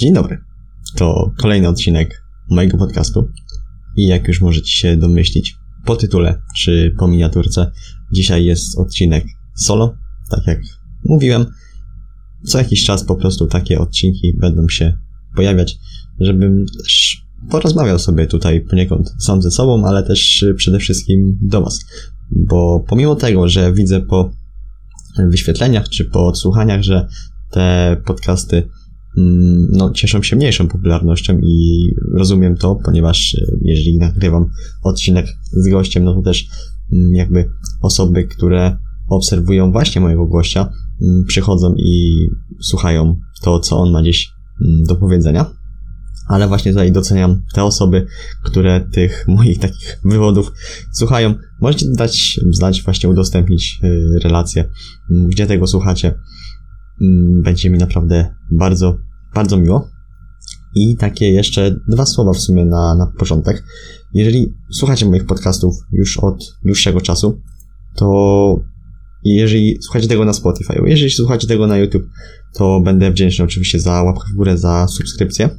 Dzień dobry. To kolejny odcinek mojego podcastu. I jak już możecie się domyślić po tytule czy po miniaturce, dzisiaj jest odcinek solo. Tak jak mówiłem, co jakiś czas po prostu takie odcinki będą się pojawiać, żebym też porozmawiał sobie tutaj poniekąd sam ze sobą, ale też przede wszystkim do Was. Bo pomimo tego, że widzę po wyświetleniach czy po odsłuchaniach, że te podcasty no, cieszą się mniejszą popularnością i rozumiem to, ponieważ e, jeżeli nagrywam odcinek z gościem, no to też mm, jakby osoby, które obserwują właśnie mojego gościa, mm, przychodzą i słuchają to, co on ma gdzieś do powiedzenia. Ale właśnie tutaj doceniam te osoby, które tych moich takich wywodów słuchają. Możecie dać znać, właśnie udostępnić e, relacje, gdzie tego słuchacie Mm, będzie mi naprawdę bardzo, bardzo miło. I takie jeszcze dwa słowa w sumie na, na początek. Jeżeli słuchacie moich podcastów już od dłuższego czasu, to jeżeli słuchacie tego na Spotify, jeżeli słuchacie tego na YouTube, to będę wdzięczny oczywiście za łapkę w górę, za subskrypcję,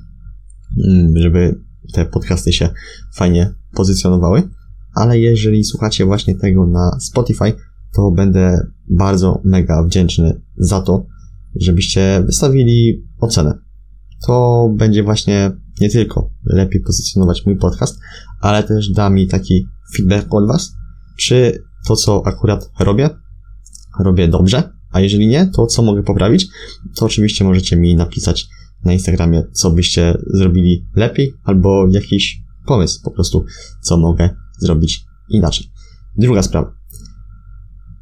mm, żeby te podcasty się fajnie pozycjonowały. Ale jeżeli słuchacie właśnie tego na Spotify, to będę bardzo mega wdzięczny za to, żebyście wystawili ocenę. To będzie właśnie nie tylko lepiej pozycjonować mój podcast, ale też da mi taki feedback od Was, czy to, co akurat robię, robię dobrze, a jeżeli nie, to co mogę poprawić, to oczywiście możecie mi napisać na Instagramie, co byście zrobili lepiej, albo jakiś pomysł po prostu, co mogę zrobić inaczej. Druga sprawa.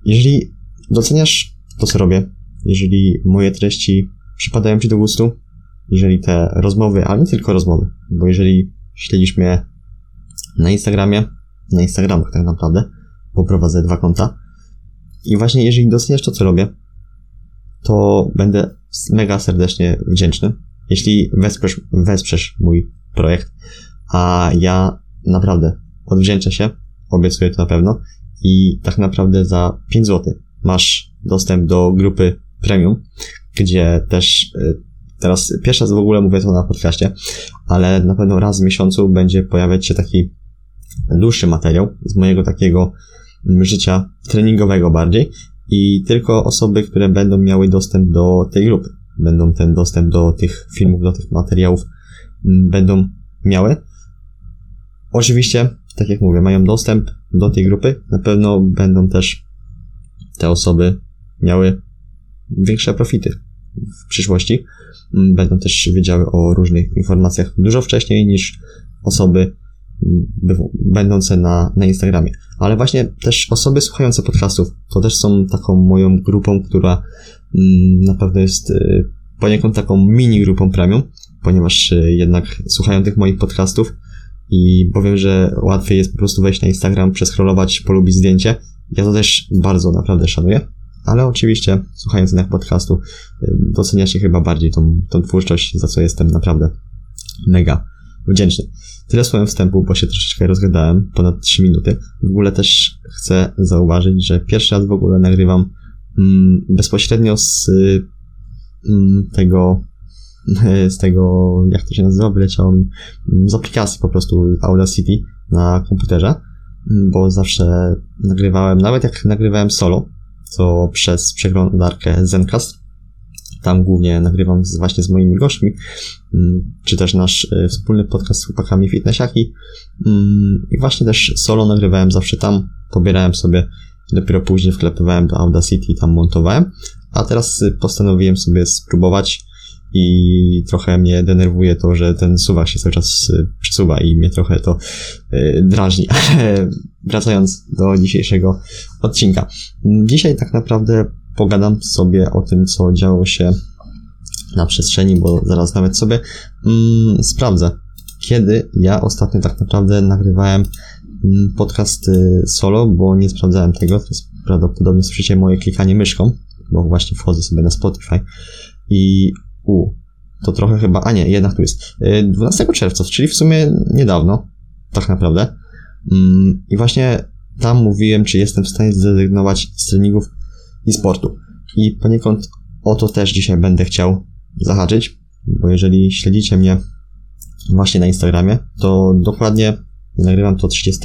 Jeżeli doceniasz to, co robię, jeżeli moje treści przypadają Ci do gustu, jeżeli te rozmowy, ale nie tylko rozmowy, bo jeżeli śledzisz mnie na Instagramie, na Instagramach tak naprawdę, bo prowadzę dwa konta, i właśnie jeżeli doceniasz to, co robię, to będę mega serdecznie wdzięczny, jeśli wesprzesz, wesprzesz mój projekt, a ja naprawdę odwdzięczę się, obiecuję to na pewno, i tak naprawdę za 5 zł masz dostęp do grupy premium, gdzie też y, teraz pierwszy raz w ogóle mówię to na podcaście, ale na pewno raz w miesiącu będzie pojawiać się taki dłuższy materiał z mojego takiego mm, życia treningowego bardziej i tylko osoby, które będą miały dostęp do tej grupy, będą ten dostęp do tych filmów, do tych materiałów mm, będą miały. Oczywiście, tak jak mówię, mają dostęp do tej grupy. Na pewno będą też te osoby miały większe profity w przyszłości. Mm, będą też wiedziały o różnych informacjach dużo wcześniej niż osoby mm, będące na, na Instagramie. Ale właśnie też osoby słuchające podcastów to też są taką moją grupą, która mm, na pewno jest y, poniekąd taką mini grupą premium, ponieważ y, jednak słuchają tych moich podcastów i powiem, że łatwiej jest po prostu wejść na Instagram, przeskrolować, polubić zdjęcie. Ja to też bardzo naprawdę szanuję ale oczywiście słuchając jednak podcastu y, docenia się chyba bardziej tą, tą twórczość, za co jestem naprawdę mega wdzięczny. Tyle słowem wstępu, bo się troszeczkę rozgadałem, ponad 3 minuty. W ogóle też chcę zauważyć, że pierwszy raz w ogóle nagrywam mm, bezpośrednio z mm, tego z tego, jak to się nazywa, wyleciało mi mm, z aplikacji po prostu Audacity na komputerze, bo zawsze nagrywałem, nawet jak nagrywałem solo, to przez przeglądarkę Zencast. Tam głównie nagrywam z, właśnie z moimi gośćmi, mm, czy też nasz e, wspólny podcast z chłopakami Fitnessiaki. Mm, I właśnie też solo nagrywałem zawsze tam, pobierałem sobie, dopiero później wklepywałem do Audacity i tam montowałem. A teraz e, postanowiłem sobie spróbować i trochę mnie denerwuje to, że ten suwak się cały czas y, przesuwa i mnie trochę to y, drażni. Ale wracając do dzisiejszego odcinka. Dzisiaj tak naprawdę pogadam sobie o tym, co działo się na przestrzeni, bo zaraz nawet sobie mm, sprawdzę, kiedy ja ostatnio tak naprawdę nagrywałem mm, podcast solo, bo nie sprawdzałem tego, prawdopodobnie słyszycie moje klikanie myszką, bo właśnie wchodzę sobie na Spotify i u, to trochę chyba, a nie, jednak tu jest. 12 y, czerwca, czyli w sumie niedawno, tak naprawdę. Mm, I właśnie tam mówiłem, czy jestem w stanie zrezygnować z treningów i sportu. I poniekąd o to też dzisiaj będę chciał zahaczyć, bo jeżeli śledzicie mnie właśnie na Instagramie, to dokładnie nagrywam to 30,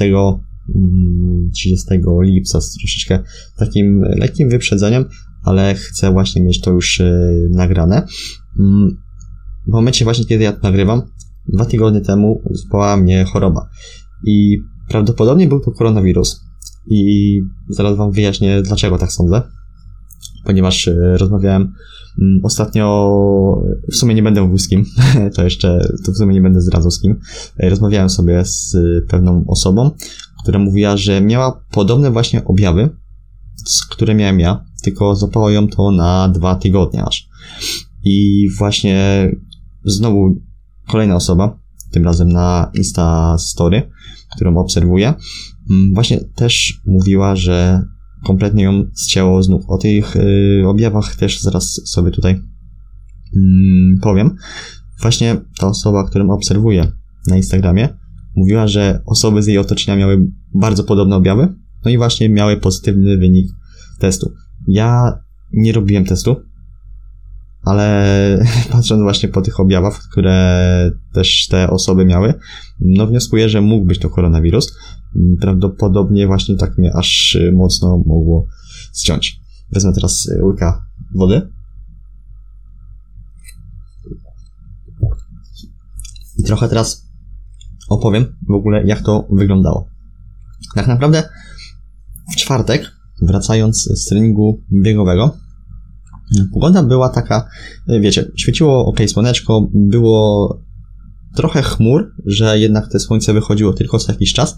30 mm, lipca z troszeczkę takim lekkim wyprzedzeniem, ale chcę właśnie mieć to już y, nagrane. Mm, w momencie właśnie, kiedy ja to nagrywam, dwa tygodnie temu zwołała mnie choroba. I prawdopodobnie był to koronawirus. I zaraz wam wyjaśnię, dlaczego tak sądzę. Ponieważ e, rozmawiałem mm, ostatnio, w sumie nie będę mówił z kim, to jeszcze, to w sumie nie będę zdradzał z kim, e, rozmawiałem sobie z pewną osobą, która mówiła, że miała podobne właśnie objawy, które miałem ja, tylko złapało ją to na dwa tygodnie aż. I właśnie znowu kolejna osoba, tym razem na Insta Story, którą obserwuję, mm, właśnie też mówiła, że kompletnie ją zcięło znów. O tych y, objawach też zaraz sobie tutaj mm, powiem. Właśnie ta osoba, którą obserwuję na Instagramie, mówiła, że osoby z jej otoczenia miały bardzo podobne objawy, no i właśnie miały pozytywny wynik testu. Ja nie robiłem testu, ale patrząc właśnie po tych objawach, które też te osoby miały, no wnioskuję, że mógł być to koronawirus. Prawdopodobnie właśnie tak mnie aż mocno mogło ściąć. Wezmę teraz łyka wody. I trochę teraz opowiem w ogóle, jak to wyglądało. Tak naprawdę w czwartek, wracając z treningu biegowego, Pogoda była taka, e, wiecie, świeciło ok, słoneczko, było trochę chmur, że jednak te słońce wychodziło tylko co jakiś czas,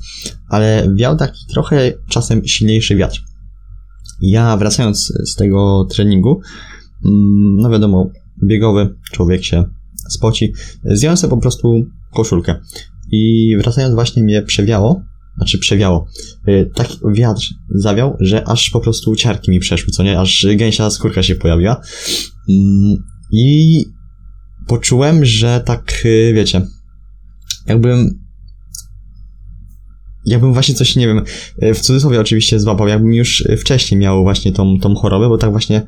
ale wiał taki trochę czasem silniejszy wiatr. Ja wracając z tego treningu, mm, no wiadomo, biegowy człowiek się spoci, zdjąłem sobie po prostu koszulkę i wracając właśnie mnie przewiało, znaczy przewiało. Y, taki wiatr zawiał, że aż po prostu ciarki mi przeszły, co nie? Aż gęsia skórka się pojawiła. Mm, I poczułem, że tak, y, wiecie, jakbym jakbym właśnie coś, nie wiem, y, w cudzysłowie oczywiście złapał, jakbym już wcześniej miał właśnie tą, tą chorobę, bo tak właśnie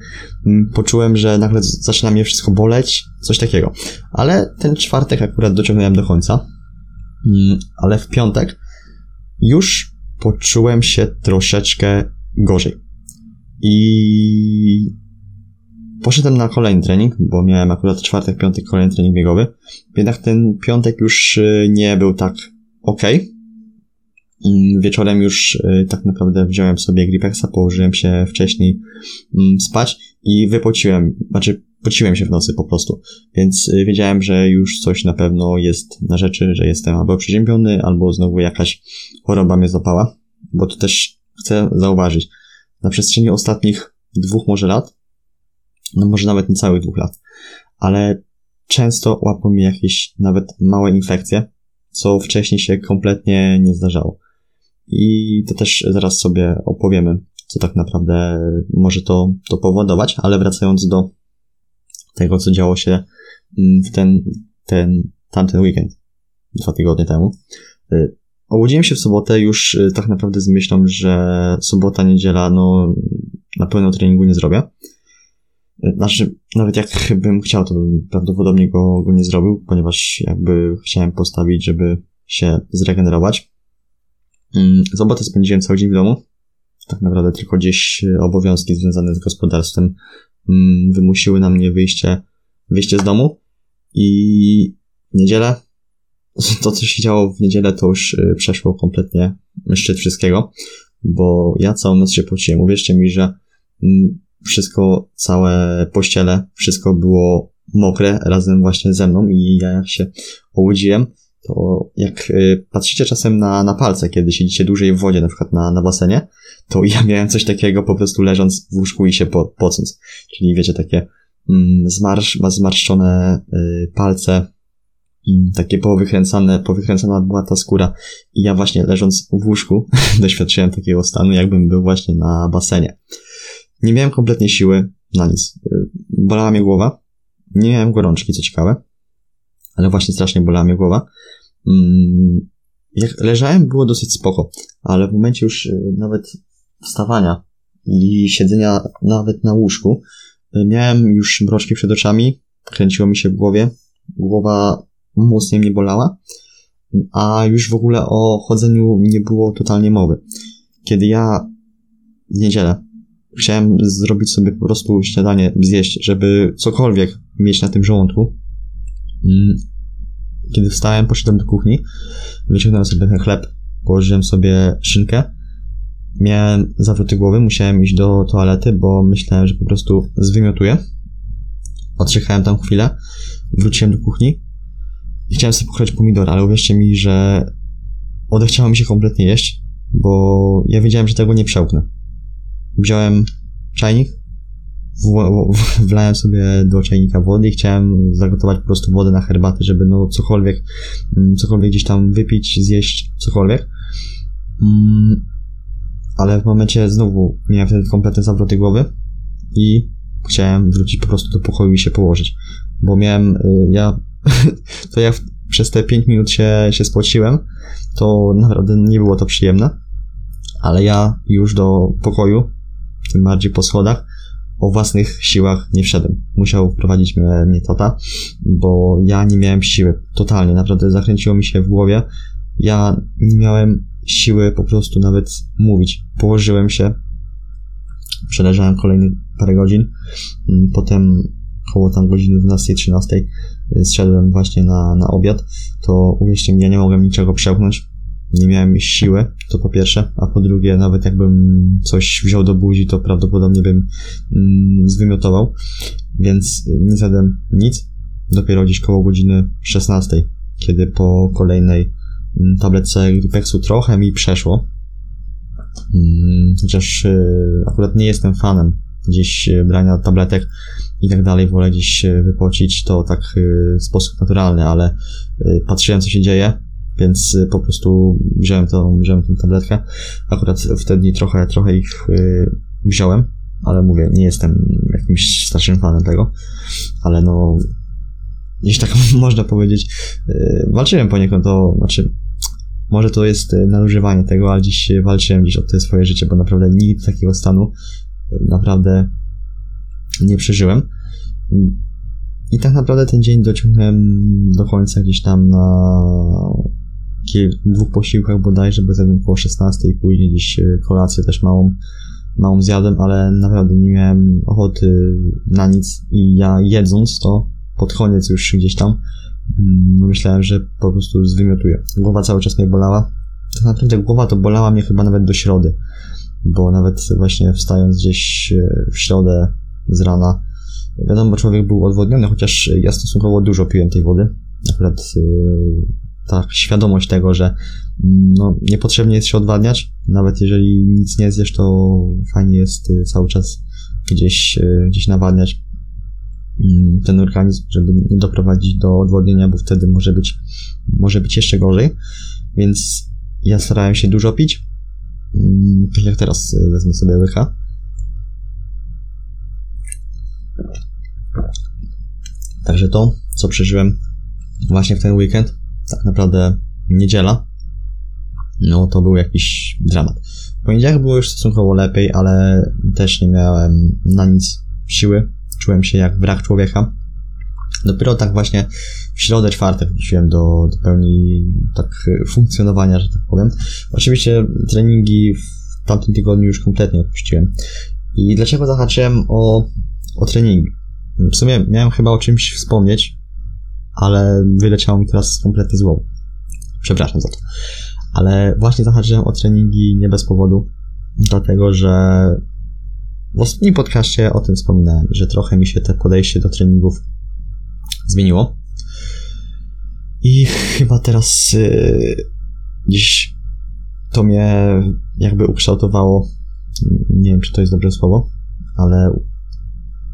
mm, poczułem, że nagle zaczyna mnie wszystko boleć, coś takiego. Ale ten czwartek akurat dociągnąłem do końca. Mm, ale w piątek już poczułem się troszeczkę gorzej. I poszedłem na kolejny trening, bo miałem akurat czwartek, piątek kolejny trening biegowy. Jednak ten piątek już y, nie był tak ok. Mm, wieczorem już y, tak naprawdę wziąłem sobie Gripexa, położyłem się wcześniej mm, spać i wypociłem, znaczy pociłem się w nocy po prostu, więc y, wiedziałem, że już coś na pewno jest na rzeczy, że jestem albo przeziębiony, albo znowu jakaś choroba mnie zapała, bo to też chcę zauważyć. Na przestrzeni ostatnich dwóch może lat, no może nawet niecałych dwóch lat, ale często łapią mi jakieś nawet małe infekcje, co wcześniej się kompletnie nie zdarzało. I to też zaraz sobie opowiemy, co tak naprawdę może to, to powodować, ale wracając do tego, co działo się mm, w ten, ten, tamten weekend, dwa tygodnie temu. Y, obudziłem się w sobotę już y, tak naprawdę z myślą, że sobota, niedziela, no na pełno treningu nie zrobię. Y, znaczy, nawet jak bym chciał, to bym prawdopodobnie go, go nie zrobił, ponieważ jakby chciałem postawić, żeby się zregenerować. Sobotę spędziłem cały dzień w domu. Tak naprawdę tylko gdzieś obowiązki związane z gospodarstwem wymusiły na mnie wyjście, wyjście z domu i niedzielę, to co się działo w niedzielę to już y, przeszło kompletnie szczyt wszystkiego, bo ja całą noc się pociłem. Uwierzcie mi, że mm, wszystko, całe pościele, wszystko było mokre razem właśnie ze mną i ja jak się obudziłem, to jak y, patrzycie czasem na, na palce, kiedy siedzicie dłużej w wodzie, na przykład na, na basenie, to ja miałem coś takiego po prostu leżąc w łóżku i się po, pocąc. Czyli wiecie, takie mm, zmarsz, zmarszczone y, palce, mm, takie powykręcane, powykręcana była ta skóra i ja właśnie leżąc w łóżku doświadczyłem takiego stanu, jakbym był właśnie na basenie. Nie miałem kompletnie siły na nic. Y, bolała mnie głowa, nie miałem gorączki, co ciekawe, ale właśnie strasznie bolała mnie głowa. Mm, jak leżałem, było dosyć spoko, ale w momencie już y, nawet wstawania i siedzenia nawet na łóżku, y, miałem już mroczki przed oczami, kręciło mi się w głowie, Głowa mocniej mnie bolała, a już w ogóle o chodzeniu nie było totalnie mowy. Kiedy ja w niedzielę chciałem zrobić sobie po prostu śniadanie, zjeść, żeby cokolwiek mieć na tym żołądku, kiedy wstałem, poszedłem do kuchni, wyciągnąłem sobie ten chleb, położyłem sobie szynkę, miałem zawroty głowy, musiałem iść do toalety, bo myślałem, że po prostu zwymiotuję. Odczekałem tam chwilę, wróciłem do kuchni i chciałem sobie pochrać pomidora, ale uwierzcie mi, że odechciało mi się kompletnie jeść, bo ja wiedziałem, że tego nie przełknę. Wziąłem czajnik, wlałem sobie do czajnika wody i chciałem zagotować po prostu wodę na herbatę, żeby no cokolwiek, mm, cokolwiek gdzieś tam wypić, zjeść, cokolwiek. Mm, ale w momencie znowu miałem wtedy kompletne zawroty głowy i chciałem wrócić po prostu do pokoju i się położyć, bo miałem, y, ja, to ja przez te 5 minut się, się spociłem, to naprawdę nie było to przyjemne, ale ja już do pokoju, tym bardziej po schodach, o własnych siłach nie wszedłem. Musiał wprowadzić mnie, tata, bo ja nie miałem siły. Totalnie, naprawdę zakręciło mi się w głowie. Ja nie miałem siły po prostu nawet mówić. Położyłem się, przeleżałem kolejne parę godzin, mm, potem około tam godziny 12-13 y, zszedłem właśnie na, na obiad, to uwierzcie mi, ja nie mogłem niczego przełknąć, nie miałem siły, to po pierwsze, a po drugie, nawet jakbym coś wziął do buzi, to prawdopodobnie bym mm, zwymiotował, więc nie zjadłem nic, dopiero gdzieś koło godziny 16, kiedy po kolejnej mm, tabletce Gripexu trochę mi przeszło, mm, chociaż y, akurat nie jestem fanem gdzieś y, brania tabletek i tak dalej, wolę gdzieś wypocić to tak y, w sposób naturalny, ale patrzyłem co się dzieje, więc y, po prostu wziąłem tą, wziąłem tę tabletkę. Akurat wtedy trochę, trochę ich y, wziąłem, ale mówię, nie jestem jakimś strasznym fanem tego, ale no, gdzieś tak można powiedzieć, y, walczyłem poniekąd to, znaczy, może to jest nadużywanie tego, ale dziś walczyłem gdzieś o to swoje życie, bo naprawdę nigdy takiego stanu naprawdę nie przeżyłem. I tak naprawdę ten dzień dociągnąłem do końca gdzieś tam na dwóch posiłkach bodajże, bo zjadłem około 16 i później gdzieś e, kolację też małą, małą zjadłem, ale naprawdę nie miałem ochoty na nic i ja jedząc to pod koniec już gdzieś tam mm, myślałem, że po prostu zwymiotuję. Głowa cały czas mnie bolała. Tak naprawdę głowa to bolała mnie chyba nawet do środy, bo nawet właśnie wstając gdzieś e, w środę z rana, wiadomo, człowiek był odwodniony, chociaż ja stosunkowo dużo piłem tej wody. Akurat e, ta świadomość tego, że mm, no, niepotrzebnie jest się odwadniać, nawet jeżeli nic nie zjesz, to fajnie jest y, cały czas gdzieś, y, gdzieś nawadniać mm, ten organizm, żeby nie doprowadzić do odwodnienia, bo wtedy może być, może być jeszcze gorzej. Więc ja starałem się dużo pić. Mm, tak jak teraz y, wezmę sobie łycha. Także to, co przeżyłem właśnie w ten weekend, tak naprawdę niedziela, no to był jakiś dramat. W poniedziałek było już stosunkowo lepiej, ale też nie miałem na nic siły. Czułem się jak brak człowieka. Dopiero tak właśnie w środę, czwartek wróciłem do, do pełni tak funkcjonowania, że tak powiem. Oczywiście treningi w tamtym tygodniu już kompletnie odpuściłem. I dlaczego zahaczyłem o, o treningi? W sumie miałem chyba o czymś wspomnieć, ale wyleciało mi teraz kompletnie z głowy. Przepraszam za to. Ale właśnie zahaczyłem o treningi nie bez powodu, dlatego że w ostatnim podcaście o tym wspominałem, że trochę mi się te podejście do treningów zmieniło. I chyba teraz yy, dziś to mnie jakby ukształtowało. Nie wiem, czy to jest dobre słowo, ale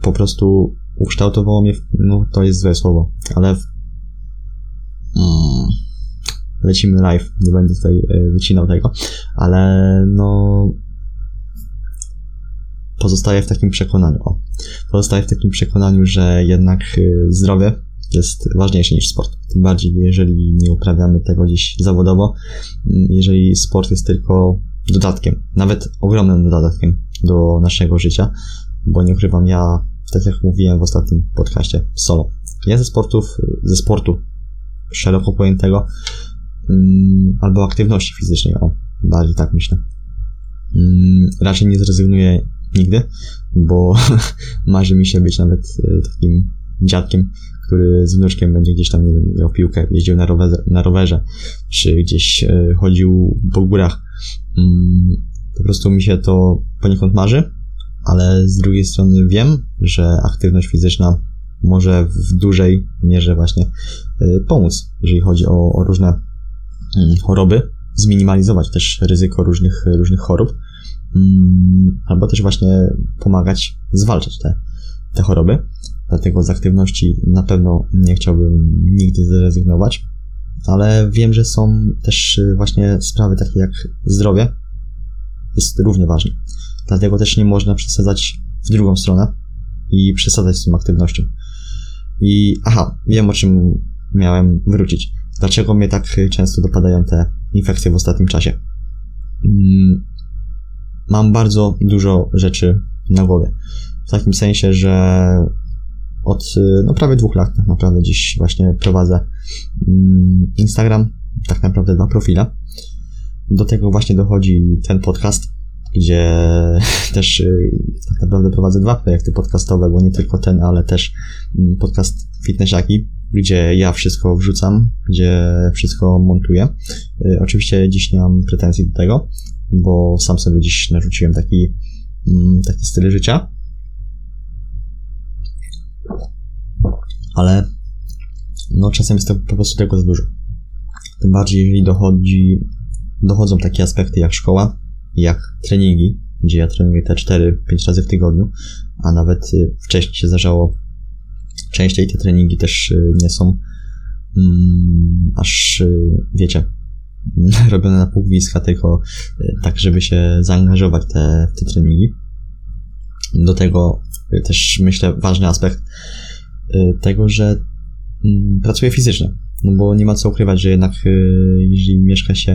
po prostu ukształtowało mnie, no to jest złe słowo, ale Mm. Lecimy live, nie będę tutaj e, wycinał tego, ale no pozostaję w takim przekonaniu, o, pozostaję w takim przekonaniu, że jednak e, zdrowie jest ważniejsze niż sport. Tym bardziej, jeżeli nie uprawiamy tego gdzieś zawodowo, mm, jeżeli sport jest tylko dodatkiem, nawet ogromnym dodatkiem do naszego życia, bo nie ukrywam, ja, tak jak mówiłem w ostatnim podcaście solo, Ja ze sportów, ze sportu szeroko pojętego, albo aktywności fizycznej, o, bardziej tak myślę. Mm, raczej nie zrezygnuję nigdy, bo marzy mi się być nawet e, takim dziadkiem, który z wnuczkiem będzie gdzieś tam, nie wiem, grał piłkę, jeździł na rowerze, na rowerze czy gdzieś e, chodził po górach. Mm, po prostu mi się to poniekąd marzy, ale z drugiej strony wiem, że aktywność fizyczna może w dużej mierze właśnie e, pomóc, jeżeli chodzi o, o różne mm, choroby, zminimalizować też ryzyko różnych, różnych chorób, mm, albo też właśnie pomagać zwalczać te, te choroby. Dlatego z aktywności na pewno nie chciałbym nigdy zrezygnować, ale wiem, że są też y, właśnie sprawy takie jak zdrowie, jest równie ważne. Dlatego też nie można przesadzać w drugą stronę i przesadzać z tą aktywnością. I aha, wiem o czym miałem wrócić. Dlaczego mnie tak często dopadają te infekcje w ostatnim czasie? Mm, mam bardzo dużo rzeczy na głowie. W takim sensie, że od no, prawie dwóch lat tak naprawdę dziś właśnie prowadzę mm, Instagram, tak naprawdę dwa profile. Do tego właśnie dochodzi ten podcast, gdzie też y, tak naprawdę prowadzę dwa projekty podcastowe, bo nie tylko ten, ale też mm, podcast Fitnessiaki, gdzie ja wszystko wrzucam, gdzie wszystko montuję. Y, oczywiście dziś nie mam pretensji do tego, bo sam sobie dziś narzuciłem taki, mm, taki styl życia, ale no czasem jest to po prostu tego za dużo. Tym bardziej, jeżeli dochodzi, dochodzą takie aspekty jak szkoła, jak treningi, gdzie ja trenuję te 4-5 razy w tygodniu, a nawet y, wcześniej się zdarzało częściej te treningi też y, nie są mm, aż, y, wiecie, robione na półwiska, tylko tak, żeby się zaangażować te, w te treningi. Do tego też myślę ważny aspekt Y, tego, że mm, pracuję fizycznie. No bo nie ma co ukrywać, że jednak y, jeżeli mieszka się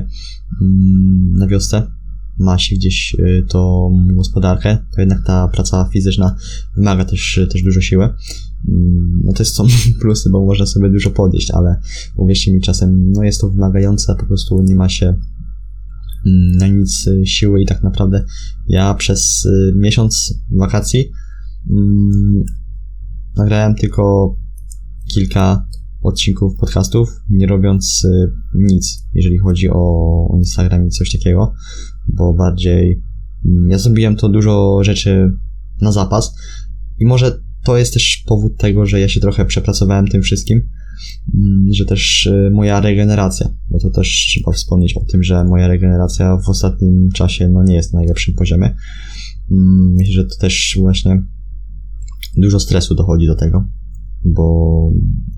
mm, na wiosce, ma się gdzieś y, tą gospodarkę, to jednak ta praca fizyczna wymaga też, też dużo siły. Mm, no to jest są plusy, bo można sobie dużo podjeść, ale uwierzcie mi, czasem no jest to wymagające, po prostu nie ma się na nic siły i tak naprawdę ja przez miesiąc wakacji nagrałem tylko kilka odcinków podcastów, nie robiąc y, nic, jeżeli chodzi o, o Instagram i coś takiego, bo bardziej mm, ja zrobiłem to dużo rzeczy na zapas i może to jest też powód tego, że ja się trochę przepracowałem tym wszystkim, mm, że też y, moja regeneracja, bo to też trzeba wspomnieć o tym, że moja regeneracja w ostatnim czasie no nie jest na najlepszym poziomie. Mm, myślę, że to też właśnie dużo stresu dochodzi do tego, bo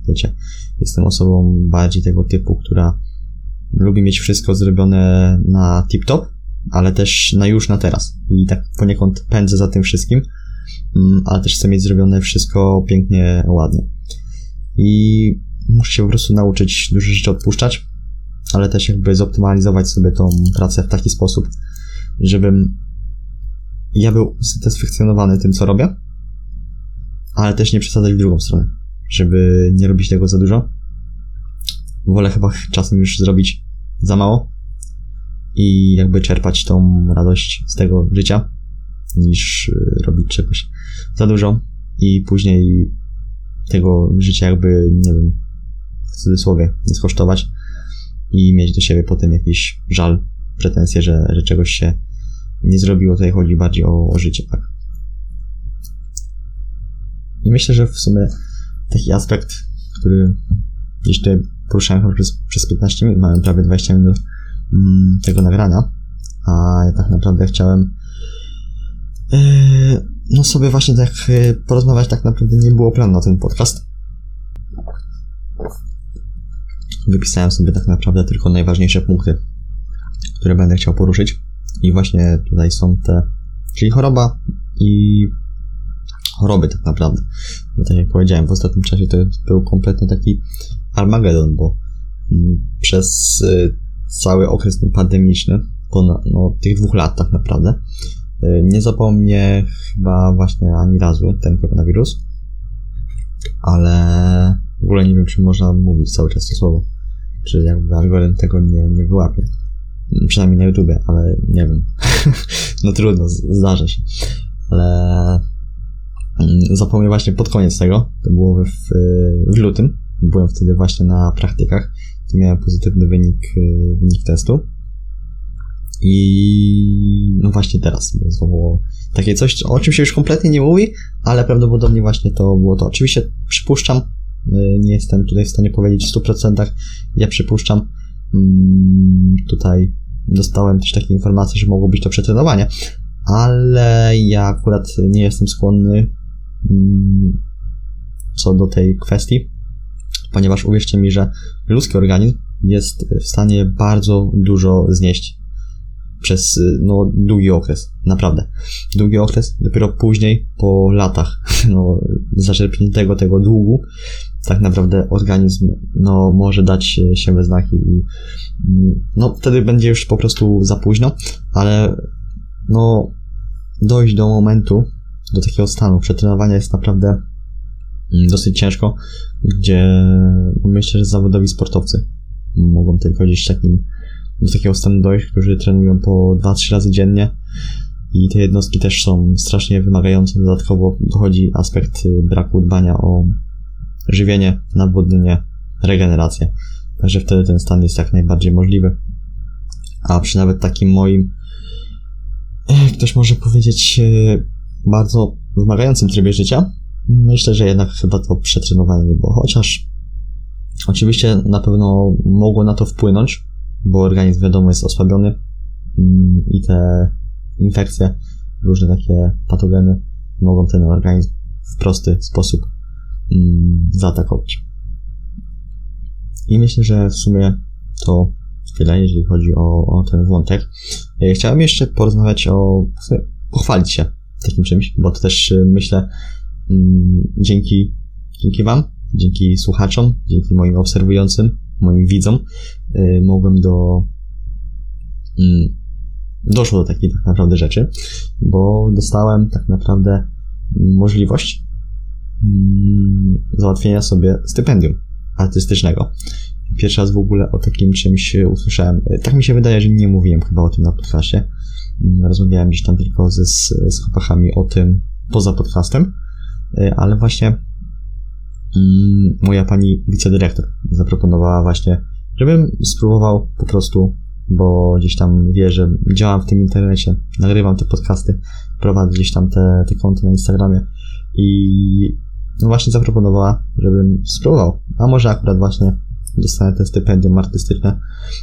wiecie, jestem osobą bardziej tego typu, która lubi mieć wszystko zrobione na tip-top, ale też na już, na teraz. I tak poniekąd pędzę za tym wszystkim, ale też chcę mieć zrobione wszystko pięknie, ładnie. I muszę się po prostu nauczyć dużo rzeczy odpuszczać, ale też jakby zoptymalizować sobie tą pracę w taki sposób, żebym ja był usatysfakcjonowany tym, co robię, ale też nie przesadzać w drugą stronę, żeby nie robić tego za dużo. Wolę chyba czasem już zrobić za mało i jakby czerpać tą radość z tego życia, niż y, robić czegoś za dużo i później tego życia jakby, nie wiem, w cudzysłowie, nie skosztować i mieć do siebie potem jakiś żal, pretensje, że, że czegoś się nie zrobiło. Tutaj chodzi bardziej o, o życie, tak. I myślę, że w sumie taki aspekt, który gdzieś tutaj poruszałem przez, przez 15 minut, mamy prawie 20 minut mm, tego nagrania, a ja tak naprawdę chciałem no sobie właśnie tak yy, porozmawiać, tak naprawdę nie było planu na ten podcast. Wypisałem sobie tak naprawdę tylko najważniejsze punkty, które będę chciał poruszyć. I właśnie tutaj są te, czyli choroba i choroby tak naprawdę. Bo tak jak powiedziałem, w ostatnim czasie to był kompletnie taki Armagedon, bo mm, przez y, cały okres pandemiczny, no, tych dwóch lat tak naprawdę, nie zapomnę chyba właśnie ani razu ten koronawirus, ale W ogóle nie wiem, czy można mówić cały czas to słowo. Czy jakby algorytm tego nie, nie wyłapie. Przynajmniej na YouTubie, ale nie wiem. no trudno, zdarza się. Ale mm, zapomnę właśnie pod koniec tego, to było w, w lutym, byłem wtedy właśnie na praktykach, miałem pozytywny wynik, y, wynik testu. I no właśnie teraz było takie coś, o czym się już kompletnie nie mówi, ale prawdopodobnie właśnie to było to. Oczywiście przypuszczam, y, nie jestem tutaj w stanie powiedzieć w 100%, ja przypuszczam, mm, tutaj dostałem też takie informacje, że mogło być to przetrenowanie, ale ja akurat nie jestem skłonny mm, co do tej kwestii, ponieważ uwierzcie mi, że ludzki organizm jest w stanie bardzo dużo znieść przez no, długi okres, naprawdę. Długi okres, dopiero później, po latach no, zaczerpniętego tego długu, tak naprawdę organizm no, może dać się we znaki i no, wtedy będzie już po prostu za późno, ale no, dojść do momentu, do takiego stanu przetrenowania jest naprawdę mm, dosyć ciężko, gdzie no, myślę, że zawodowi sportowcy mogą tylko gdzieś takim, do takiego stanu dojść, którzy trenują po 2-3 razy dziennie i te jednostki też są strasznie wymagające. Dodatkowo dochodzi aspekt y, braku dbania o żywienie, nawodnienie, regenerację. Także wtedy ten stan jest jak najbardziej możliwy. A przy nawet takim moim, ktoś może powiedzieć, e, bardzo wymagającym trybie życia, myślę, że jednak chyba to przetrenowanie nie było. Chociaż oczywiście na pewno mogło na to wpłynąć, bo organizm wiadomo jest osłabiony mm, i te infekcje, różne takie patogeny mogą ten organizm w prosty sposób mm, zaatakować. I myślę, że w sumie to tyle, jeżeli chodzi o, o ten wątek. E, chciałem jeszcze porozmawiać o, pochwalić się takim czymś, bo to też e, myślę mm, dzięki, dzięki Wam, dzięki słuchaczom, dzięki moim obserwującym, moim widzom, y, mogłem do y, doszło do takiej tak naprawdę rzeczy, bo dostałem tak naprawdę możliwość y, załatwienia sobie stypendium artystycznego. Pierwszy raz w ogóle o takim czymś usłyszałem. Tak mi się wydaje, że nie mówiłem chyba o tym na podcastie. Mm, rozmawiałem gdzieś tam tylko ze, z chłopakami o tym poza podcastem, y, ale właśnie mm, moja pani wicedyrektor zaproponowała właśnie, żebym spróbował po prostu, bo gdzieś tam wie, że działam w tym internecie, nagrywam te podcasty, prowadzę gdzieś tam te, te konty na Instagramie i no właśnie zaproponowała, żebym spróbował. A może akurat właśnie dostanę te stypendium artystyczne.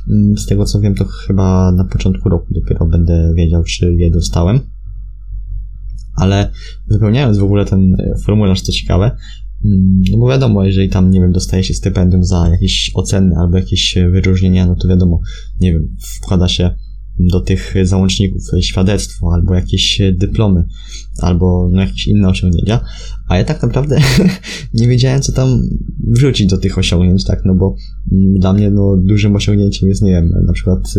Mm, z tego co wiem, to chyba na początku roku dopiero będę wiedział, czy je dostałem. Ale wypełniając w ogóle ten formularz, co ciekawe, mm, no bo wiadomo, jeżeli tam, nie wiem, dostaje się stypendium za jakieś oceny albo jakieś wyróżnienia, no to wiadomo, nie wiem, wkłada się do tych załączników świadectwo, albo jakieś dyplomy, albo no, jakieś inne osiągnięcia, a ja tak naprawdę nie wiedziałem, co tam wrzucić do tych osiągnięć, tak, no bo dla mnie no, dużym osiągnięciem jest, nie wiem, na przykład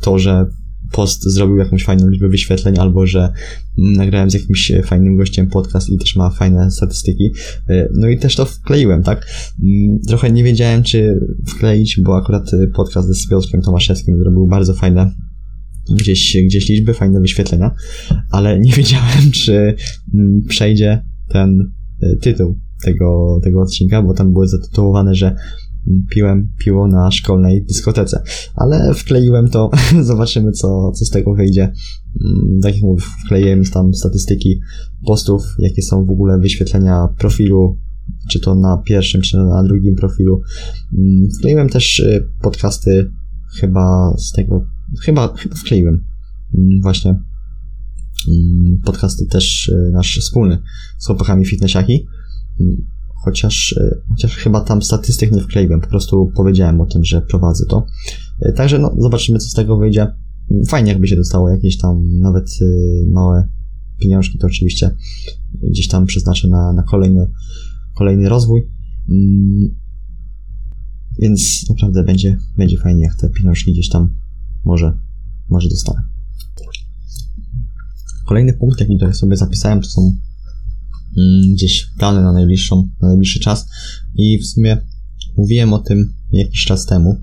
to, że post zrobił jakąś fajną liczbę wyświetleń, albo że nagrałem z jakimś fajnym gościem podcast i też ma fajne statystyki. Y, no i też to wkleiłem, tak? Mm, trochę nie wiedziałem, czy wkleić, bo akurat podcast z Piotrkiem Tomaszewskim zrobił bardzo fajne gdzieś, gdzieś liczby, fajne wyświetlenia, ale nie wiedziałem, czy mm, przejdzie ten e, tytuł tego, tego odcinka, bo tam było zatytułowane, że mm, piłem piło na szkolnej dyskotece. Ale wkleiłem to, zobaczymy co, co z tego wyjdzie. Mm, tak jak mówię, wkleiłem tam statystyki postów, jakie są w ogóle wyświetlenia profilu, czy to na pierwszym, czy na drugim profilu. Wkleiłem też e, podcasty chyba z tego Chyba, chyba wkleiłem. Mm, właśnie mm, podcasty też e, nasz wspólny z chłopakami fitnessiaki. Mm, chociaż, e, chociaż chyba tam statystyk nie wkleiłem, po prostu powiedziałem o tym, że prowadzę to. E, także no, zobaczymy, co z tego wyjdzie. Fajnie, jakby się dostało jakieś tam nawet małe pieniążki, to oczywiście gdzieś tam przeznaczę na, na kolejny, kolejny rozwój. Więc naprawdę będzie, będzie fajnie, jak te pieniążki gdzieś tam może, może dostanę. Kolejny punkt, jaki tutaj sobie zapisałem, to są mm, gdzieś plany na najbliższą, na najbliższy czas. I w sumie mówiłem o tym jakiś czas temu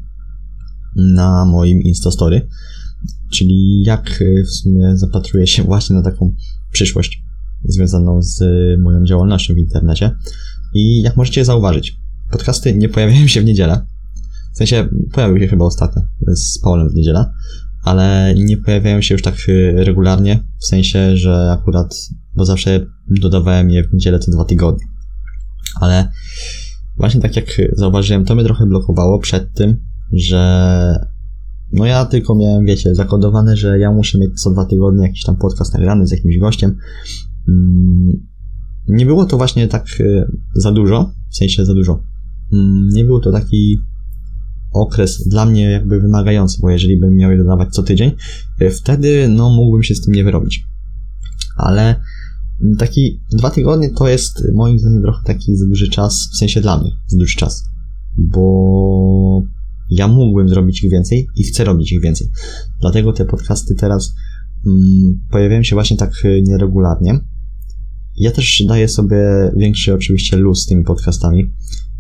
na moim Instastory, czyli jak y, w sumie zapatruję się właśnie na taką przyszłość związaną z moją działalnością w internecie. I jak możecie zauważyć, podcasty nie pojawiają się w niedzielę, w sensie pojawił się chyba ostatnio z Paulem w niedzielę, ale nie pojawiają się już tak y, regularnie, w sensie, że akurat, bo zawsze dodawałem je w niedzielę co dwa tygodnie. Ale właśnie tak jak zauważyłem, to mnie trochę blokowało przed tym, że no ja tylko miałem, wiecie, zakodowane, że ja muszę mieć co dwa tygodnie jakiś tam podcast nagrany z jakimś gościem. Mm, nie było to właśnie tak y, za dużo, w sensie za dużo. Mm, nie był to taki okres dla mnie jakby wymagający, bo jeżeli bym miał je dodawać co tydzień, y, wtedy no mógłbym się z tym nie wyrobić. Ale taki dwa tygodnie to jest moim zdaniem trochę taki za duży czas, w sensie dla mnie, za duży czas, bo ja mógłbym zrobić ich więcej i chcę robić ich więcej. Dlatego te podcasty teraz mm, pojawiają się właśnie tak y, nieregularnie. Ja też daję sobie większy oczywiście luz z tymi podcastami.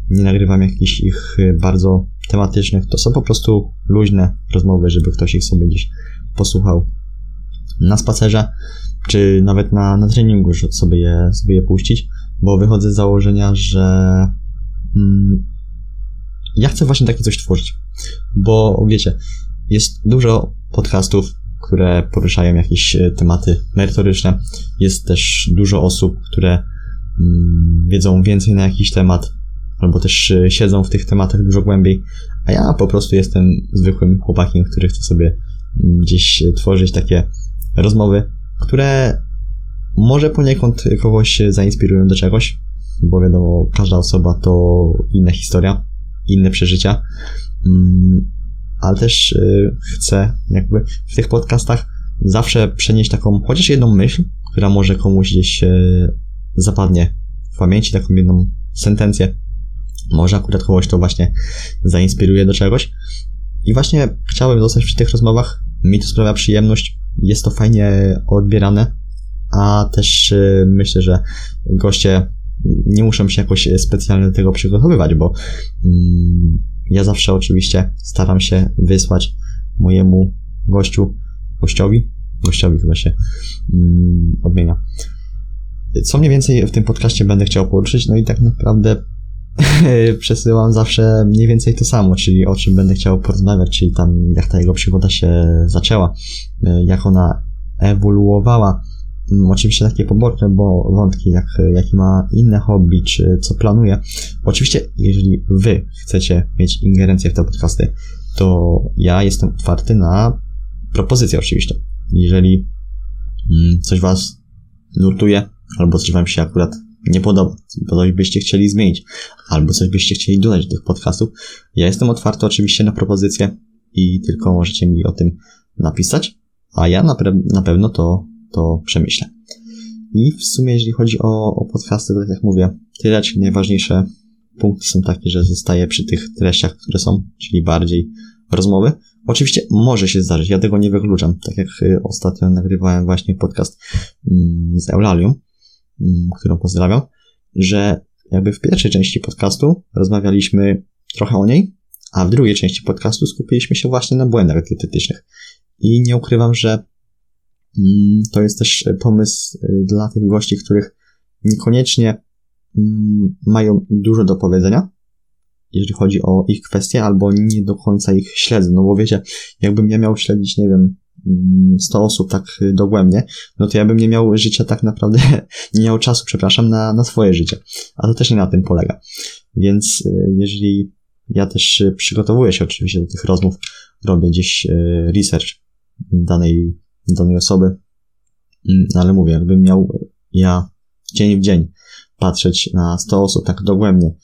Nie nagrywam jakichś ich bardzo tematycznych. To są po prostu luźne rozmowy, żeby ktoś ich sobie gdzieś posłuchał na spacerze, czy nawet na, na treningu, żeby sobie je, sobie je puścić, bo wychodzę z założenia, że mm, ja chcę właśnie takie coś tworzyć, bo wiecie, jest dużo podcastów, które poruszają jakieś e, tematy merytoryczne. Jest też dużo osób, które mm, wiedzą więcej na jakiś temat, albo też e, siedzą w tych tematach dużo głębiej, a ja po prostu jestem zwykłym chłopakiem, który chce sobie mm, gdzieś tworzyć takie rozmowy, które może poniekąd kogoś zainspirują do czegoś, bo wiadomo, każda osoba to inna historia, inne przeżycia, mm, ale też y, chcę jakby w tych podcastach zawsze przenieść taką chociaż jedną myśl, która może komuś gdzieś zapadnie w pamięci, taką jedną sentencję. Może akurat kogoś to właśnie zainspiruje do czegoś. I właśnie chciałem zostać przy tych rozmowach. Mi to sprawia przyjemność, jest to fajnie odbierane, a też y, myślę, że goście nie muszą się jakoś specjalnie do tego przygotowywać, bo mm, ja zawsze oczywiście staram się wysłać mojemu gościu, gościowi, gościowi chyba się mm, odmienia. Co mniej więcej w tym podcaście będę chciał poruszyć, no i tak naprawdę przesyłam zawsze mniej więcej to samo, czyli o czym będę chciał porozmawiać, czyli tam jak ta jego przygoda się zaczęła, jak ona ewoluowała, Mm, oczywiście takie poboczne bo wątki, jak, jaki ma inne hobby, czy co planuje. Oczywiście, jeżeli wy chcecie mieć ingerencję w te podcasty, to ja jestem otwarty na propozycje oczywiście. Jeżeli mm, coś was nurtuje, albo coś wam się akurat nie podoba, coś byście chcieli zmienić, albo coś byście chcieli dodać do tych podcastów, ja jestem otwarty oczywiście na propozycje i tylko możecie mi o tym napisać, a ja na, na pewno to to przemyślę. I w sumie, jeżeli chodzi o, o podcasty, to tak jak mówię, tyle, najważniejsze punkty są takie, że zostaję przy tych treściach, które są, czyli bardziej rozmowy. Oczywiście może się zdarzyć, ja tego nie wykluczam, tak jak y, ostatnio nagrywałem właśnie podcast mm, z Eulalią, mm, którą pozdrawiam, że jakby w pierwszej części podcastu rozmawialiśmy trochę o niej, a w drugiej części podcastu skupiliśmy się właśnie na błędach dietetycznych. I nie ukrywam, że Mm, to jest też pomysł e, dla tych gości, których niekoniecznie mm, mają dużo do powiedzenia, jeżeli chodzi o ich kwestie, albo nie do końca ich śledzę. No bo wiecie, jakbym ja miał śledzić, nie wiem, 100 mm, osób tak e, dogłębnie, no to ja bym nie miał życia tak naprawdę, nie miał czasu, przepraszam, na, na swoje życie. A to też nie na tym polega. Więc jeżeli ja też przygotowuję się oczywiście do tych rozmów, robię gdzieś research danej danej osoby. Mm, ale mówię, jakbym miał ja dzień w dzień patrzeć na 100 osób tak dogłębnie,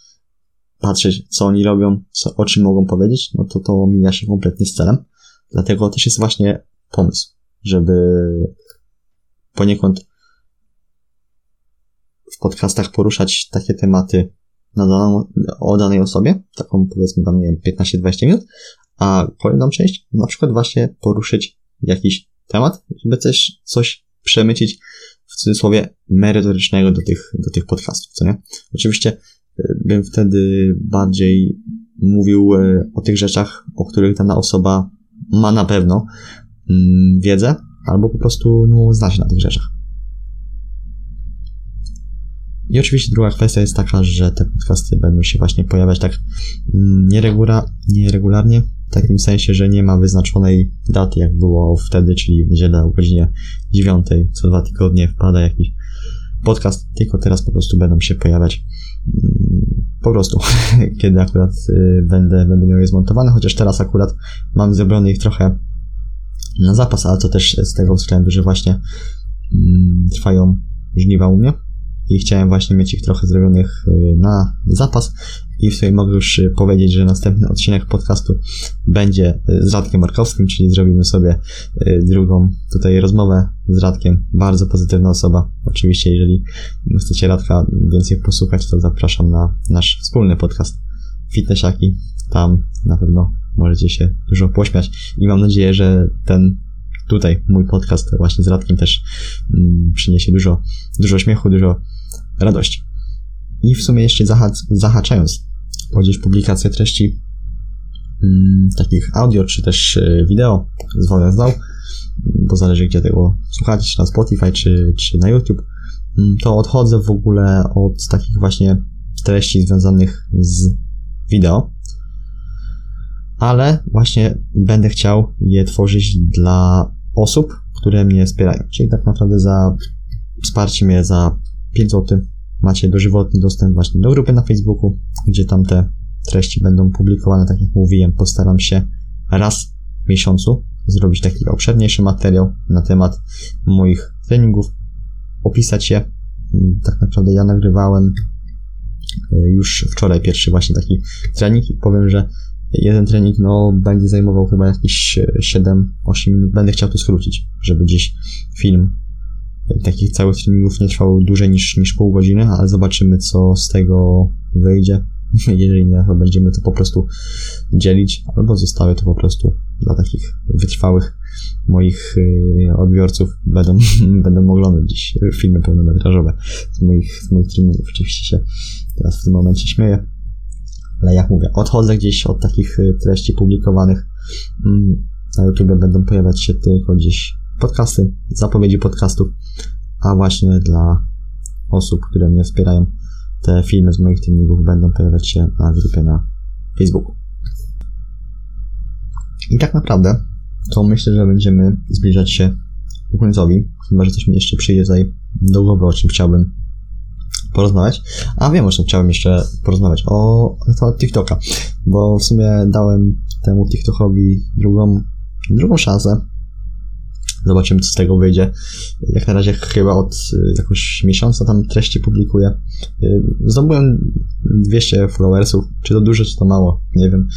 patrzeć co oni robią, co, o czym mogą powiedzieć, no to to mija się kompletnie z celem. Dlatego też jest właśnie pomysł, żeby poniekąd w podcastach poruszać takie tematy na daną, o danej osobie, taką powiedzmy tam, nie wiem, 15-20 minut, a kolejną część na przykład właśnie poruszyć jakiś temat, żeby też coś przemycić w cudzysłowie merytorycznego do tych, do tych podcastów, co nie? Oczywiście y, bym wtedy bardziej mówił y, o tych rzeczach, o których dana osoba ma na pewno wiedzę, albo po prostu no, zna się na tych rzeczach. I oczywiście druga kwestia jest taka, że te podcasty będą się właśnie pojawiać tak mm, nieregula, nieregularnie, w takim sensie, że nie ma wyznaczonej daty, jak było wtedy, czyli w niedzielę o godzinie 9, co dwa tygodnie wpada jakiś podcast, tylko teraz po prostu będą się pojawiać mm, po prostu, kiedy akurat y, będę, będę miał je zmontowane, chociaż teraz akurat mam zrobione ich trochę na zapas, ale to też z tego względu, że właśnie mm, trwają żniwa u mnie i chciałem właśnie mieć ich trochę zrobionych y, na zapas i w sumie mogę już y, powiedzieć, że następny odcinek podcastu będzie y, z Radkiem Markowskim, czyli zrobimy sobie drugą tutaj rozmowę z Radkiem. Bardzo pozytywna osoba. Oczywiście, jeżeli chcecie Radka więcej posłuchać, to zapraszam na nasz wspólny podcast Fitnessiaki. Tam na pewno możecie się dużo pośmiać i mam nadzieję, że ten tutaj mój podcast właśnie z Radkiem też mm, przyniesie dużo, dużo śmiechu, dużo radości. I w sumie jeszcze zahac, zahaczając o gdzieś publikację treści mm, takich audio, czy też e, wideo z wolę zdał, bo zależy gdzie tego słuchać, czy na Spotify, czy, czy na YouTube, mm, to odchodzę w ogóle od takich właśnie treści związanych z wideo, ale właśnie będę chciał je tworzyć dla osób, które mnie wspierają. Czyli tak naprawdę za wsparcie mnie za 5 zł macie dożywotny dostęp właśnie do grupy na Facebooku, gdzie tam te treści będą publikowane, tak jak mówiłem, postaram się raz w miesiącu zrobić taki obszerniejszy materiał na temat moich treningów, opisać je. Tak naprawdę ja nagrywałem e, już wczoraj pierwszy właśnie taki trening i powiem, że jeden trening no będzie zajmował chyba jakieś 7-8 minut. Będę chciał to skrócić, żeby gdzieś film takich całych treningów nie trwał dłużej niż, niż pół godziny, ale zobaczymy, co z tego wyjdzie. Jeżeli nie, to będziemy to po prostu dzielić, albo zostawię to po prostu dla takich wytrwałych moich y, odbiorców. Będą, będą oglądać dziś filmy pełnometrażowe z moich, z moich treningów. Oczywiście się teraz w tym momencie śmieję. Ale jak mówię, odchodzę gdzieś od takich y, treści publikowanych. Mm, na YouTube będą pojawiać się tylko gdzieś podcasty, zapowiedzi podcastów, a właśnie dla osób, które mnie wspierają, te filmy z moich treningów będą pojawiać się na grupie na Facebooku. I tak naprawdę to myślę, że będziemy zbliżać się ku końcowi, chyba że coś mi jeszcze przyjdzie tutaj do głowy, o czym chciałbym porozmawiać. A wiem, o czym chciałbym jeszcze porozmawiać. O, o TikToka, bo w sumie dałem temu TikTokowi drugą, drugą szansę. Zobaczymy, co z tego wyjdzie. Jak na razie chyba od y, jakoś miesiąca tam treści publikuję. Y, zdobyłem 200 followersów. Czy to dużo, czy to mało? Nie wiem.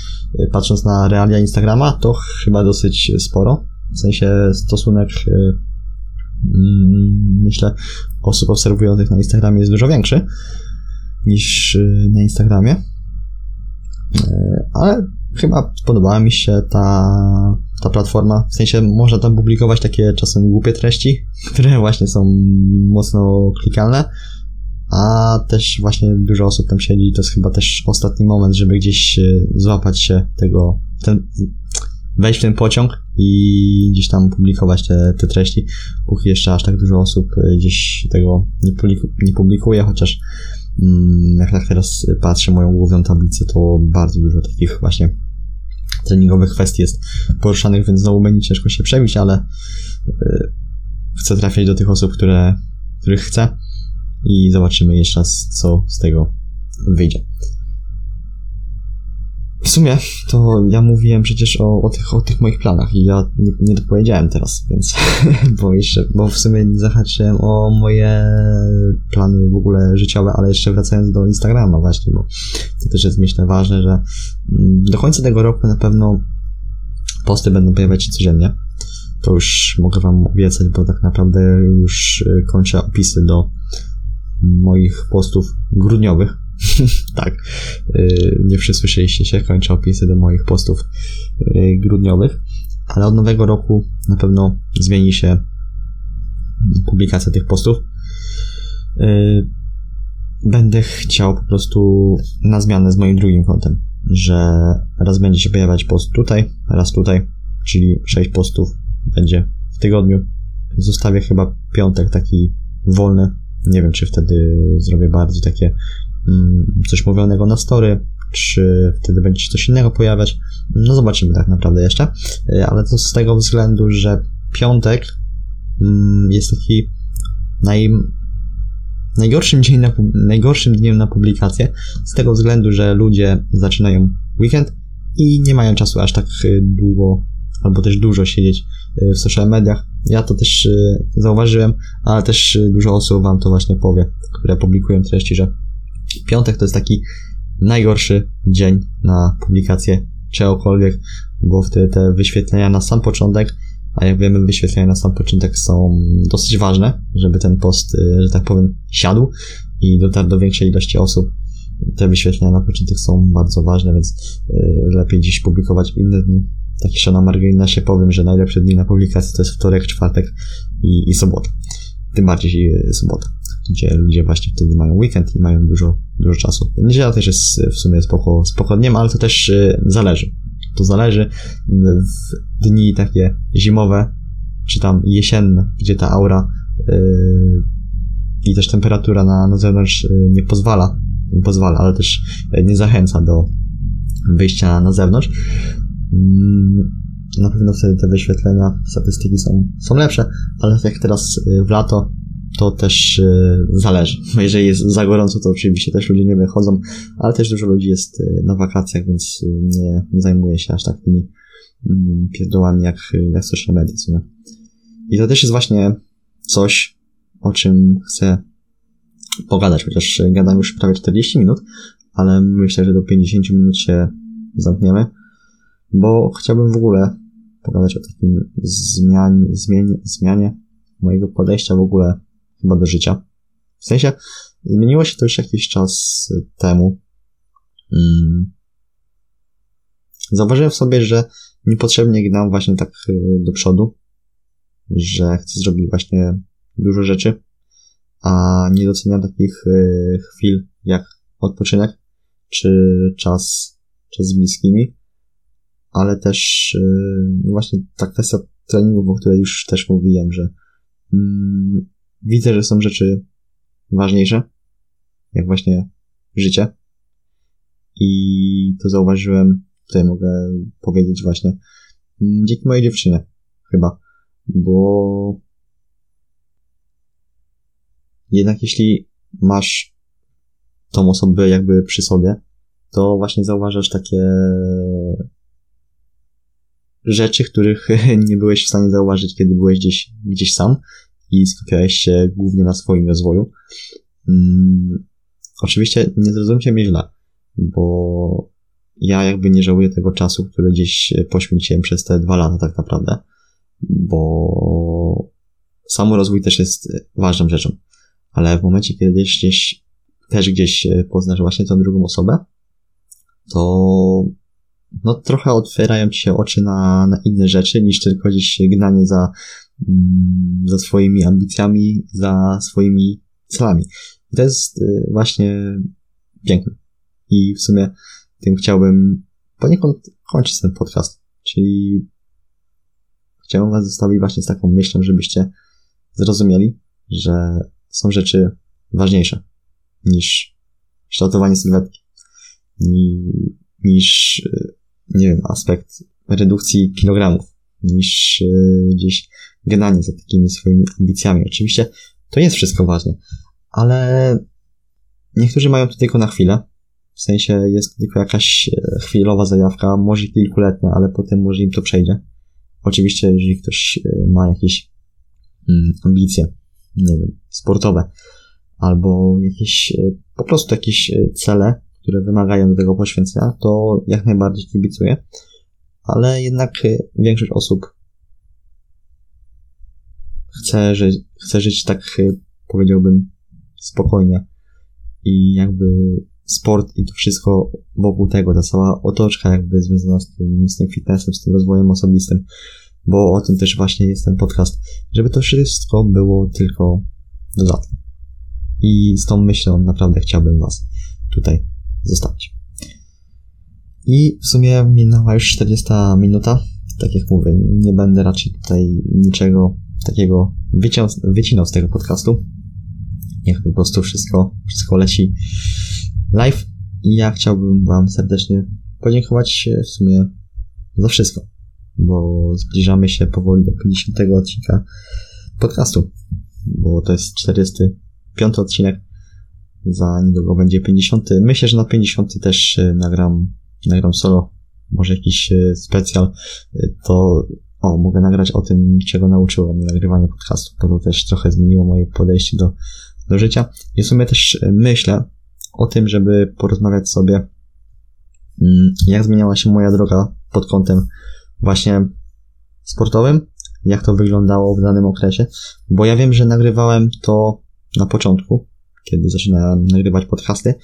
Y, patrząc na realia Instagrama, to chyba dosyć sporo. W sensie stosunek myślę osób obserwujących na Instagramie jest dużo większy niż na Instagramie. Ale chyba podobała mi się ta, ta platforma. W sensie można tam publikować takie czasem głupie treści, które właśnie są mocno klikalne, a też właśnie dużo osób tam siedzi. To jest chyba też ostatni moment, żeby gdzieś złapać się tego, ten, wejść w ten pociąg i gdzieś tam publikować te, te treści, póki jeszcze aż tak dużo osób gdzieś tego nie, publiku, nie publikuje, chociaż mm, jak tak teraz patrzę moją główną tablicę, to bardzo dużo takich właśnie treningowych kwestii jest poruszanych, więc znowu będzie ciężko się przebić, ale yy, chcę trafiać do tych osób, które, których chcę i zobaczymy jeszcze raz, co z tego wyjdzie. W sumie to ja mówiłem przecież o, o, tych, o tych moich planach i ja nie, nie dopowiedziałem teraz, więc bo jeszcze, bo w sumie zahaczyłem o moje plany w ogóle życiowe, ale jeszcze wracając do Instagrama właśnie, bo to też jest myślę ważne, że mm, do końca tego roku na pewno posty będą pojawiać się codziennie. To już mogę wam obiecać, bo tak naprawdę już y, kończę opisy do moich postów grudniowych, tak, y, nie przysłyszeliście się, kończę opisy do moich postów y, grudniowych, ale od nowego roku na pewno zmieni się publikacja tych postów. Yy, będę chciał po prostu na zmianę z moim drugim kontem, że raz będzie się pojawiać post tutaj, raz tutaj, czyli 6 postów będzie w tygodniu. Zostawię chyba piątek taki wolny. Nie wiem, czy wtedy zrobię bardziej takie coś mówionego na story, czy wtedy będzie się coś innego pojawiać. No zobaczymy tak naprawdę jeszcze, e, ale to z tego względu, że piątek mm, jest taki naj, najgorszym, dzień na, najgorszym dniem na publikację, z tego względu, że ludzie zaczynają weekend i nie mają czasu aż tak e, długo albo też dużo siedzieć e, w social mediach. Ja to też zauważyłem, ale też dużo osób wam to właśnie powie, które publikują treści, że piątek to jest taki najgorszy dzień na publikację czegokolwiek, bo wtedy te wyświetlenia na sam początek, a jak wiemy, wyświetlenia na sam początek są dosyć ważne, żeby ten post, y, że tak powiem, siadł i dotarł do większej ilości osób. Te wyświetlenia na początek są bardzo ważne, więc y, lepiej dziś publikować w inne dni. Tak jeszcze na marginesie powiem, że najlepsze dni na publikację to jest wtorek, czwartek i, i sobota. Tym bardziej y, sobota gdzie ludzie właśnie wtedy mają weekend i mają dużo, dużo czasu. Niedziela też jest w sumie spoko, spoko dniem, ale to też y, zależy. To zależy w dni takie zimowe, czy tam jesienne, gdzie ta aura yy, i też temperatura na, na zewnątrz nie pozwala, nie pozwala, ale też nie zachęca do wyjścia na zewnątrz. Yy, na pewno wtedy te wyświetlenia, statystyki są, są lepsze, ale jak teraz w lato, to też e, zależy. Jeżeli jest za gorąco, to oczywiście też ludzie nie wychodzą, ale też dużo ludzi jest e, na wakacjach, więc e, nie, zajmuje się aż tak tymi mm, pierdołami jak, jak social media, co nie? I to też jest właśnie coś, o czym chcę pogadać, chociaż gadam już prawie 40 minut, ale myślę, że do 50 minut się zamkniemy, bo chciałbym w ogóle pogadać o takim zmianie, zmianie, zmianie mojego podejścia w ogóle chyba do życia. W sensie, zmieniło się to już jakiś czas temu. Hmm. Zauważyłem w sobie, że niepotrzebnie gnam właśnie tak y, do przodu, że chcę zrobić właśnie dużo rzeczy, a nie doceniam takich y, chwil jak odpoczynek, czy czas, czas z bliskimi, ale też y, właśnie ta kwestia treningów, o której już też mówiłem, że mm, widzę, że są rzeczy ważniejsze, jak właśnie życie. I to zauważyłem, tutaj mogę powiedzieć właśnie, mm, dzięki mojej dziewczynie, chyba, bo jednak jeśli masz tą osobę jakby przy sobie, to właśnie zauważasz takie rzeczy, których nie byłeś w stanie zauważyć, kiedy byłeś gdzieś, gdzieś sam i skupiałeś się głównie na swoim rozwoju. Hmm, oczywiście nie zrozumcie mnie źle, bo ja jakby nie żałuję tego czasu, który gdzieś poświęciłem przez te dwa lata tak naprawdę, bo samorozwój też jest ważną rzeczą, ale w momencie, kiedy gdzieś też gdzieś poznasz właśnie tą drugą osobę, to no trochę otwierają ci się oczy na, na inne rzeczy niż tylko gdzieś gnanie za Mm, za swoimi ambicjami, za swoimi celami. I to jest y, właśnie piękne. I w sumie tym chciałbym poniekąd kończyć ten podcast. Czyli chciałbym Was zostawić właśnie z taką myślą, żebyście zrozumieli, że są rzeczy ważniejsze niż kształtowanie sylwetki, niż, y, nie wiem, aspekt redukcji kilogramów, niż y, gdzieś gnanie za takimi swoimi ambicjami. Oczywiście to jest wszystko ważne, ale niektórzy mają to tylko na chwilę. W sensie jest tylko jakaś e, chwilowa zajawka, może kilkuletnia, ale potem może im to przejdzie. Oczywiście, jeżeli ktoś e, ma jakieś mm, ambicje, nie wiem, sportowe, albo jakieś, e, po prostu jakieś cele, które wymagają do tego poświęcenia, to jak najbardziej kibicuję. Ale jednak większość osób chcę, że, chcę żyć tak, e, powiedziałbym, spokojnie. I jakby sport i to wszystko wokół tego, ta cała otoczka jakby związana z tym, z tym fitnessem, z tym rozwojem osobistym, bo o tym też właśnie jest ten podcast, żeby to wszystko było tylko dodatkiem. I z tą myślą naprawdę chciałbym Was tutaj zostawić. I w sumie minęła już 40 minuta. Tak jak mówię, nie będę raczej tutaj niczego takiego wycinał, wycinał z tego podcastu. Niech po prostu wszystko, wszystko leci live. I ja chciałbym Wam serdecznie podziękować w sumie za wszystko, bo zbliżamy się powoli do 50 odcinka podcastu, bo to jest 45 odcinek, za niedługo będzie 50. Myślę, że na 50 też e, nagram, nagram solo, może jakiś e, specjal, e, to o, mogę nagrać o tym, czego nauczyło mnie nagrywanie podcastu, bo to też trochę zmieniło moje podejście do, do życia. I w sumie też myślę o tym, żeby porozmawiać sobie, mm, jak zmieniała się moja droga pod kątem właśnie sportowym, jak to wyglądało w danym okresie, bo ja wiem, że nagrywałem to na początku, kiedy zaczynałem nagrywać podcasty,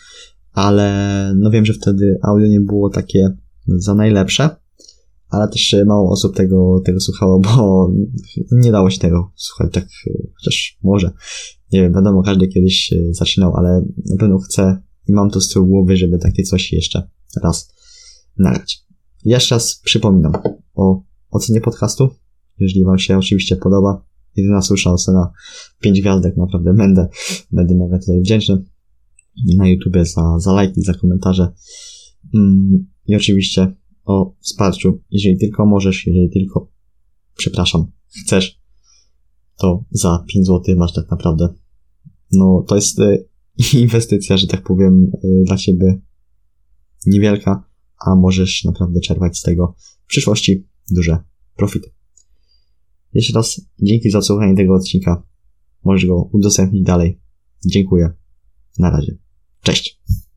ale no wiem, że wtedy audio nie było takie za najlepsze, ale też mało osób tego, tego słuchało, bo nie dało się tego słuchać tak, chociaż może. Nie wiem, wiadomo, każdy kiedyś zaczynał, ale na pewno chcę i mam to z tyłu głowy, żeby takie coś jeszcze raz nagrać. Jeszcze raz przypominam o ocenie podcastu. Jeżeli Wam się oczywiście podoba, jedyna słuszna ocena 5 gwiazdek, naprawdę będę, będę mega tutaj wdzięczny na YouTubie za, za lajki, za komentarze mm, i oczywiście o wsparciu, jeżeli tylko możesz, jeżeli tylko, przepraszam, chcesz, to za 5 zł masz tak naprawdę, no to jest y, inwestycja, że tak powiem, y, dla Ciebie niewielka, a możesz naprawdę czerpać z tego w przyszłości duże profity. Jeszcze raz dzięki za słuchanie tego odcinka. Możesz go udostępnić dalej. Dziękuję. Na razie. Cześć.